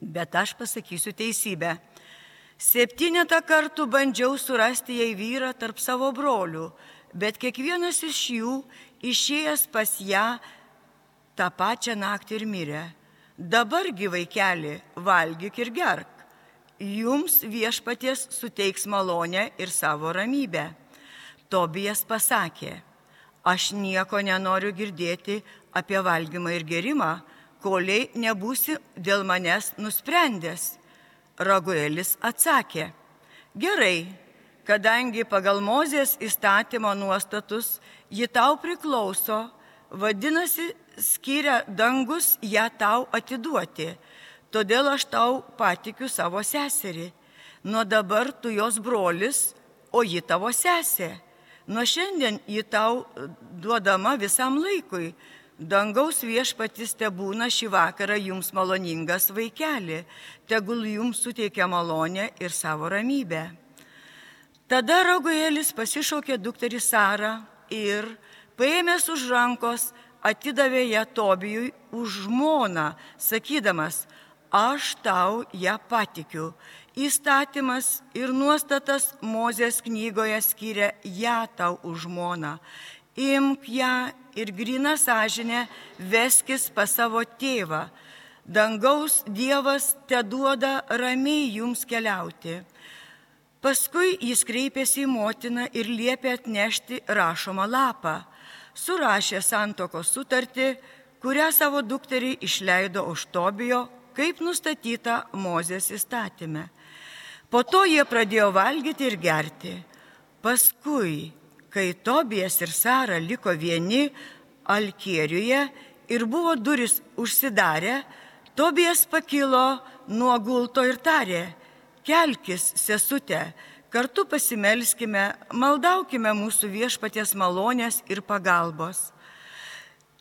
Bet aš pasakysiu teisybę. Septynetą kartų bandžiau surasti jai vyrą tarp savo brolių, bet kiekvienas iš jų išėjęs pas ją tą pačią naktį ir mirė. Dabargi vaikeli, valgyk ir gerk. Jums viešpaties suteiks malonę ir savo ramybę. Tobijas pasakė, aš nieko nenoriu girdėti apie valgymą ir gerimą, koliai nebūsi dėl manęs nusprendęs. Raguelis atsakė, gerai, kadangi pagal Mozės įstatymo nuostatus ji tau priklauso, vadinasi, skiria dangus ją tau atiduoti. Todėl aš tau patikiu savo seserį. Nuo dabar tu jos brolis, o ji tavo sesė. Nuo šiandien ji tau duodama visam laikui, Dangaus viešpatis te būna šį vakarą jums maloningas vaikeli, tegul jums suteikia malonę ir savo ramybę. Tada Raguelis pasišaukė dukterį Sarą ir, paėmęs už rankos, atidavė ją Tobijui už žmoną, sakydamas, aš tau ją patikiu. Įstatymas ir nuostatas Mozės knygoje skiria ją tau už žmoną. Imk ją ir grina sąžinę veskis pas savo tėvą. Dangaus Dievas te duoda ramiai jums keliauti. Paskui jis kreipėsi į motiną ir liepė atnešti rašomą lapą. Surašė santokos sutartį, kurią savo dukterį išleido už Tobijo, kaip nustatyta Mozės įstatymė. Po to jie pradėjo valgyti ir gerti. Paskui kai Tobijas ir Sara liko vieni Alkieriuje ir buvo duris užsidarę, Tobijas pakilo nuo gulto ir tarė, kelkis, sesute, kartu pasimelskime, maldaukime mūsų viešpaties malonės ir pagalbos.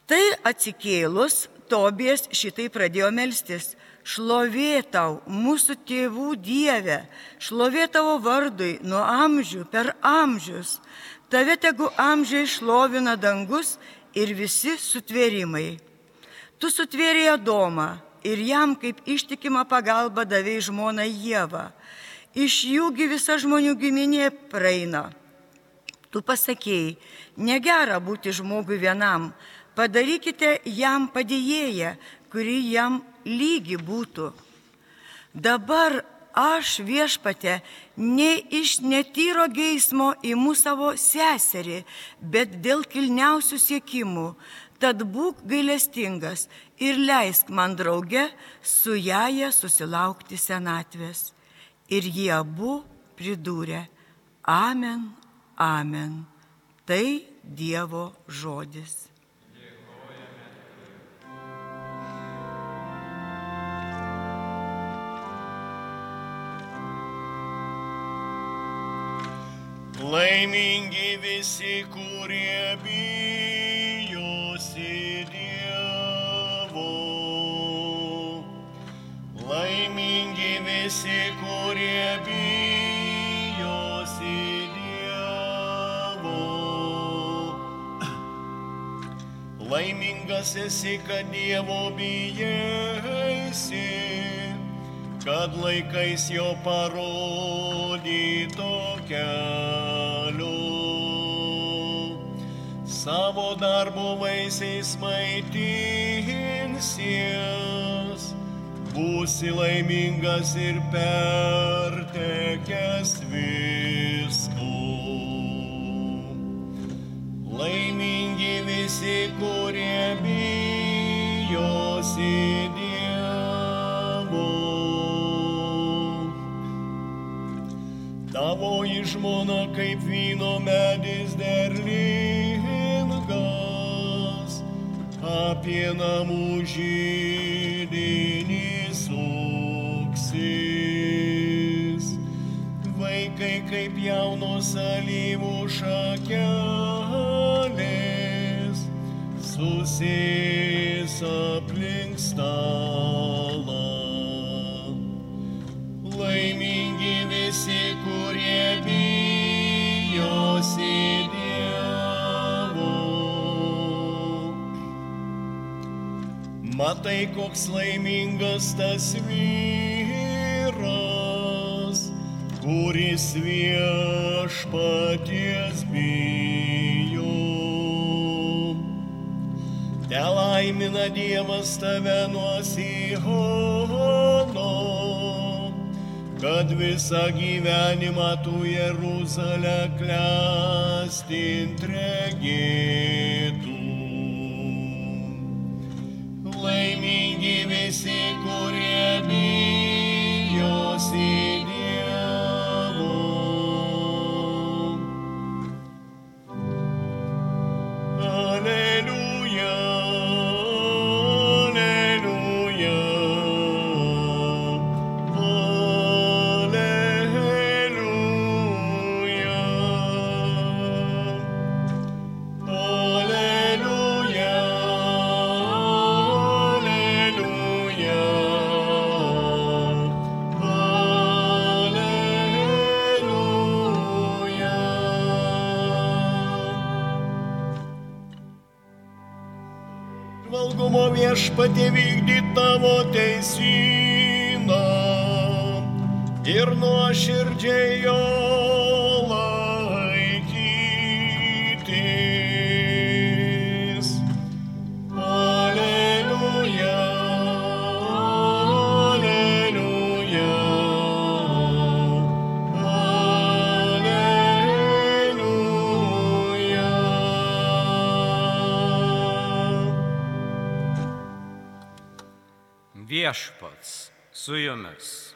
Tai atsikėlus, Tobijas šitai pradėjo melstis. Šlovė tau, mūsų tėvų Dieve, šlovė tavo vardui nuo amžių per amžius. Tave tegu amžiai šlovina dangus ir visi sutvėrimai. Tu sutvėrėjai Adomą ir jam kaip ištikima pagalba davėjai žmoną Jėvą. Iš jųgi visa žmonių giminė praeina. Tu pasakėjai, negera būti žmogui vienam, padarykite jam padėjėją, kuri jam lygi būtų. Dabar aš viešpate ne iš netyro geismo įimu savo seserį, bet dėl kilniausių siekimų. Tad būk gailestingas ir leisk man drauge su jaja susilaukti senatvės. Ir jie abu pridūrė, Amen, Amen. Tai Dievo žodis. Laimingi visi, kurie bijosi Dievo. Laimingi visi, kurie bijosi Dievo. Laimingas esi, kad Dievo bijaisi kad laikais jo parodyto keliu. Savo darbo vaisiais maitinsies, būsi laimingas ir pertekęs viskų. Laimingi visi, kurie bijosi Tavoji žmona kaip vyno medis derlingas, apie namų žydinį suksis. Vaikai kaip jaunos alyvų šakelės, susės Matai, koks laimingas tas vyras, kuris viešpaties bijo. Te laimina Dievas tave nuo Sihono, kad visą gyvenimą tu Jeruzalę klestint regėtų. Laimingi viešpatė vykdyti tavo teisyną. Ir nuoširdžiai jo Viešpats su jumis.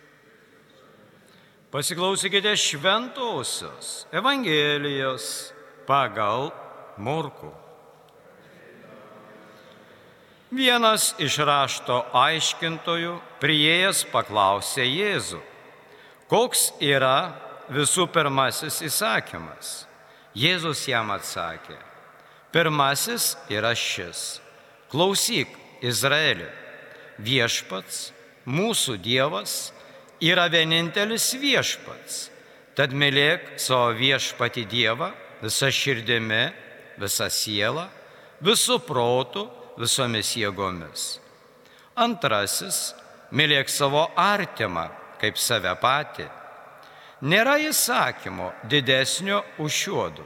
Pasiklausykite šventosios Evangelijos pagal Morku. Vienas iš rašto aiškintojų prieėjęs paklausė Jėzų, koks yra visų pirmasis įsakymas. Jėzus jam atsakė, pirmasis yra šis. Klausyk, Izraeli, viešpats, mūsų Dievas, yra vienintelis viešpats. Tad mylėk savo viešpati Dievą visą širdimi, visą sielą, visų protų, visomis jėgomis. Antrasis - mylėk savo artimą kaip save patį. Nėra įsakymo didesnio už šiuodų.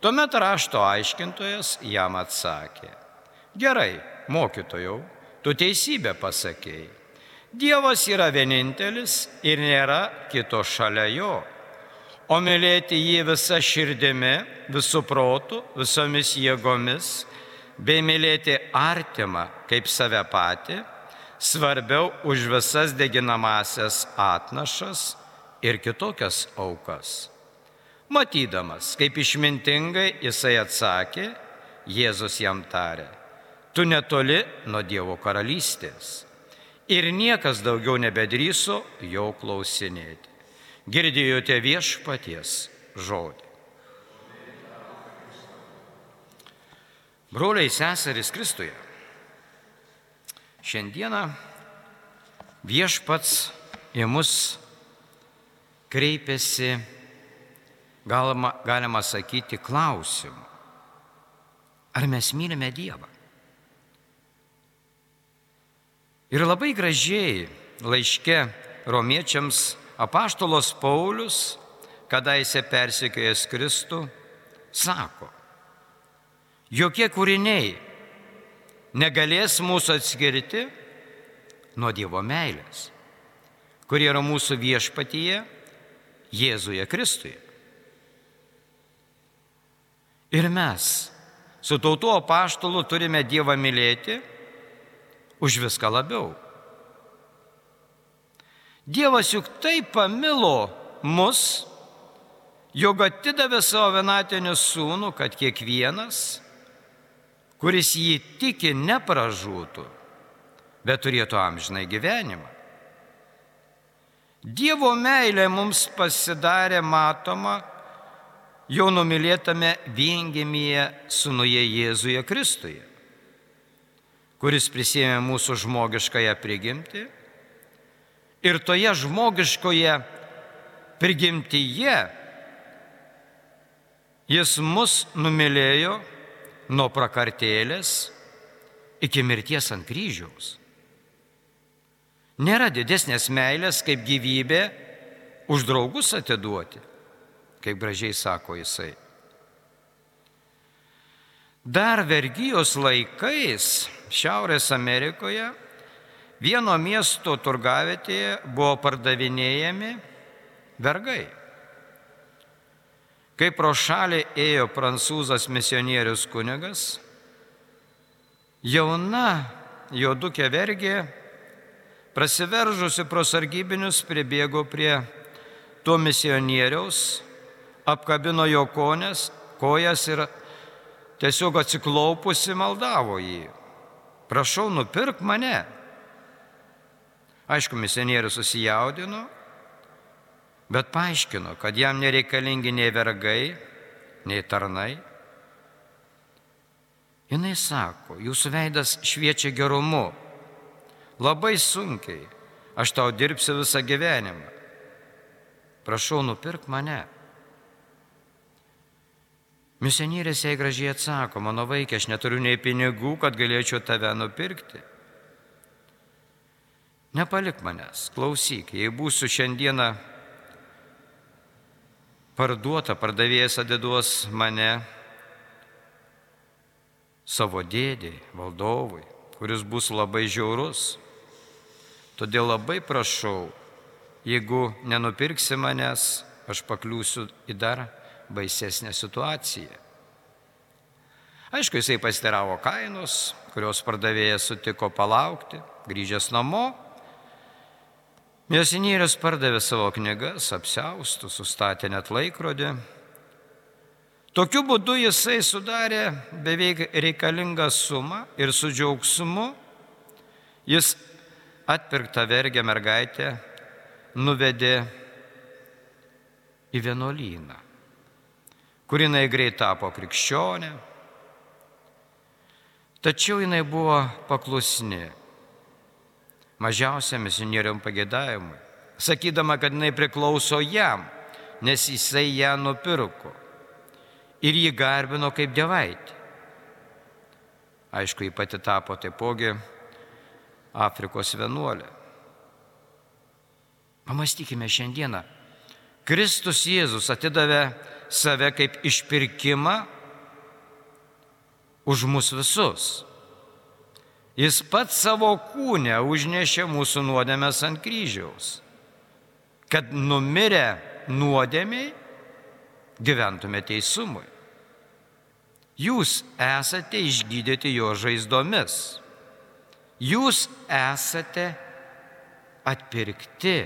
Tuomet rašto aiškintojas jam atsakė. Gerai, mokytojau, tu teisybę pasakėjai. Dievas yra vienintelis ir nėra kito šalia jo. O mylėti jį visą širdimi, visų protų, visomis jėgomis, bei mylėti artimą kaip save patį, svarbiau už visas deginamasias atnašas ir kitokias aukas. Matydamas, kaip išmintingai jisai atsakė, Jėzus jam tarė, tu netoli nuo Dievo karalystės. Ir niekas daugiau nebedryso jo klausinėti. Girdėjote viešpaties žodį. Broliai seserys Kristuje, šiandieną viešpats į mus kreipiasi, galima, galima sakyti, klausimu. Ar mes mylime Dievą? Ir labai gražiai laiške romiečiams apaštalos Paulius, kadaise persikėjęs Kristų, sako, jokie kūriniai negalės mūsų atskirti nuo Dievo meilės, kurie yra mūsų viešpatyje Jėzuje Kristuje. Ir mes su tautų apaštalu turime Dievą mylėti už viską labiau. Dievas juk taip pamilo mus, jog atidavė savo vienatinį sūnų, kad kiekvienas, kuris jį tiki, nepražūtų, bet turėtų amžinai gyvenimą. Dievo meilė mums pasidarė matoma jau numylėtame viengimyje sunuje Jėzuje Kristuje, kuris prisėmė mūsų žmogiškąją prigimtį ir toje žmogiškoje prigimtyje jis mus numylėjo nuo prakartėlės iki mirties ant kryžiaus. Nėra didesnės meilės kaip gyvybė už draugus atiduoti, kaip gražiai sako jisai. Dar vergyjos laikais Šiaurės Amerikoje vieno miesto turgavietėje buvo pardavinėjami vergai. Kai pro šalį ėjo prancūzas misionierius kunigas, jauna juodukė vergė, prasiveržusi pro sargybinius, pribėgo prie to misionieriaus, apkabino jo konės, kojas ir tiesiog atsiklaupusi maldavo jį. Prašau, nupirk mane. Aišku, misionierius susijaudino, bet paaiškino, kad jam nereikalingi nei vergai, nei tarnai. Jis sako, jūsų veidas šviečia gerumu, labai sunkiai, aš tau dirbsiu visą gyvenimą. Prašau, nupirk mane. Misionierės jai gražiai atsako, mano vaikė, aš neturiu nei pinigų, kad galėčiau tave nupirkti. Nepalik manęs, klausyk, jei būsiu šiandieną parduota, pardavėjas atiduos mane savo dėdėjai, valdovui, kuris bus labai žiaurus. Todėl labai prašau, jeigu nenupirksi manęs, aš pakliūsiu į dar baisesnę situaciją. Aišku, jisai pasiteravo kainos, kurios pardavėjas sutiko palaukti, grįžęs namo. Mėsinierius pardavė savo knygas, apsiaustų, sustatė net laikrodį. Tokiu būdu jisai sudarė beveik reikalingą sumą ir su džiaugsmu jis atpirktą vergę mergaitę nuvedė į vienuolyną kur jinai greit tapo krikščionė. Tačiau jinai buvo paklusni mažiausiam misionieriam pagėdavimui, sakydama, kad jinai priklauso jam, nes jisai ją nupirko ir jį garbino kaip dievaitį. Aišku, jį pati tapo taipogi Afrikos vienuolė. Pamastykime šiandieną. Kristus Jėzus atidavė save kaip išpirkimą už mus visus. Jis pats savo kūnę užnešė mūsų nuodėmės ant kryžiaus, kad numirę nuodėmiai gyventume teisumui. Jūs esate išgydyti jo žaizdomis. Jūs esate atpirkti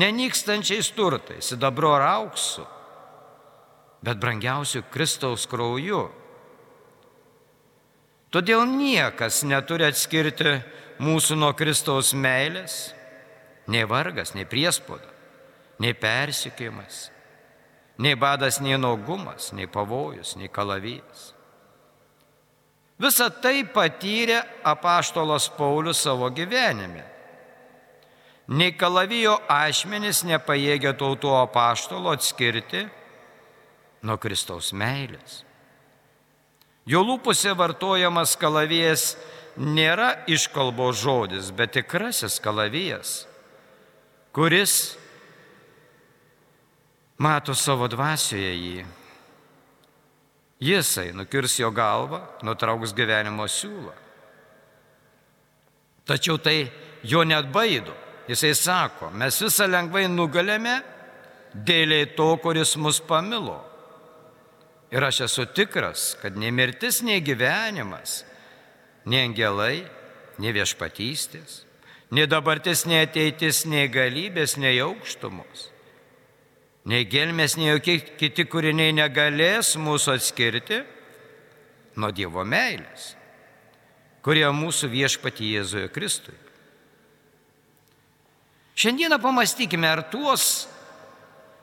nenykstančiais turtais, sidabro ar auksu, bet brangiausiu Kristaus krauju. Todėl niekas neturi atskirti mūsų nuo Kristaus meilės, nei vargas, nei priespauda, nei persikėjimas, nei badas, nei naugumas, nei pavojus, nei kalavijas. Visą tai patyrė apaštolas Paulius savo gyvenime. Nei kalavijo ašmenis nepajėgė tautų apaštalo atskirti nuo Kristaus meilės. Jo lūpose vartojamas kalavijas nėra iškalbo žodis, bet tikrasis kalavijas, kuris mato savo dvasioje jį. Jisai nukirs jo galvą, nutrauks gyvenimo siūlą. Tačiau tai jo net baido. Jisai sako, mes visą lengvai nugalėme dėliai to, kuris mus pamilo. Ir aš esu tikras, kad nei mirtis, nei gyvenimas, nei angelai, nei viešpatystės, nei dabartis, nei ateitis, nei galybės, nei aukštumos, nei gelmės, nei jokie kiti kūriniai negalės mūsų atskirti nuo Dievo meilės, kurie mūsų viešpatį Jėzuje Kristui. Šiandieną pamastykime, ar tuos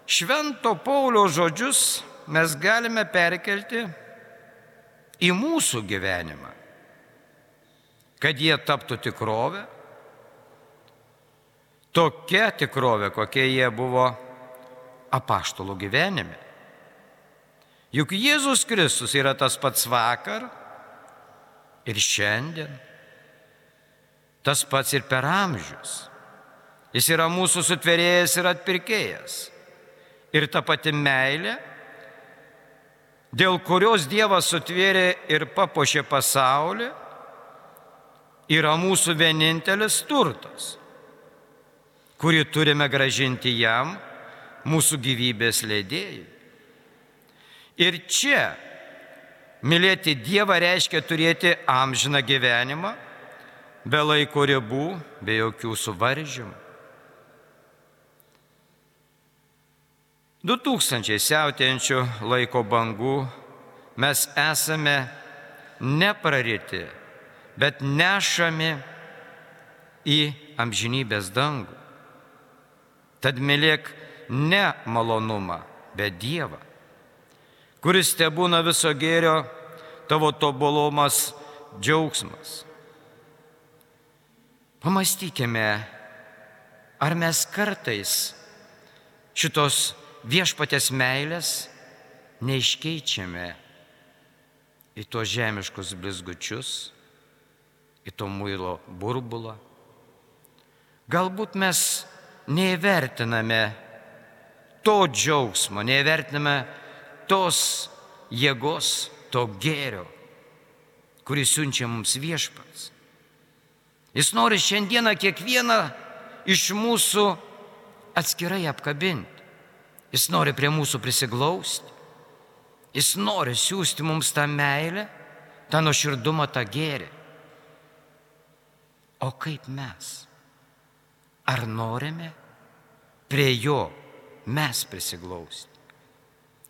švento Paulio žodžius mes galime perkelti į mūsų gyvenimą, kad jie taptų tikrovę, tokia tikrovė, kokie jie buvo apaštalų gyvenime. Juk Jėzus Kristus yra tas pats vakar ir šiandien. Tas pats ir per amžius. Jis yra mūsų sutverėjas ir atpirkėjas. Ir ta pati meilė, dėl kurios Dievas sutvėrė ir papuošė pasaulį, yra mūsų vienintelis turtas, kurį turime gražinti jam, mūsų gyvybės leidėjai. Ir čia mylėti Dievą reiškia turėti amžiną gyvenimą, be laiko ribų, be jokių suvaržymų. 2000 siautėjančių laiko bangų mes esame nepraryti, bet nešami į amžinybės dangų. Tad mylėk ne malonumą, bet Dievą, kuris te būna viso gėrio, tavo tobulumas, džiaugsmas. Pamastykime, ar mes kartais šitos viešpatės meilės neiškeičiame į tuos žemiškus blizgučius, į to muilo burbulą. Galbūt mes neįvertiname to džiaugsmo, neįvertiname tos jėgos, to gėrio, kurį siunčia mums viešpats. Jis nori šiandieną kiekvieną iš mūsų atskirai apkabinti. Jis nori prie mūsų prisiglausti. Jis nori siūsti mums tą meilę, tą nuoširdumą, tą gėrį. O kaip mes? Ar norime prie jo mes prisiglausti?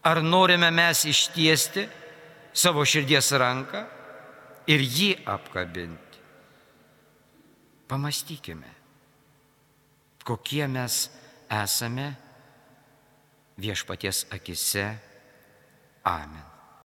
Ar norime mes ištiesti savo širdies ranką ir jį apkabinti? Pamastykime, kokie mes esame viešpaties akise. Amen.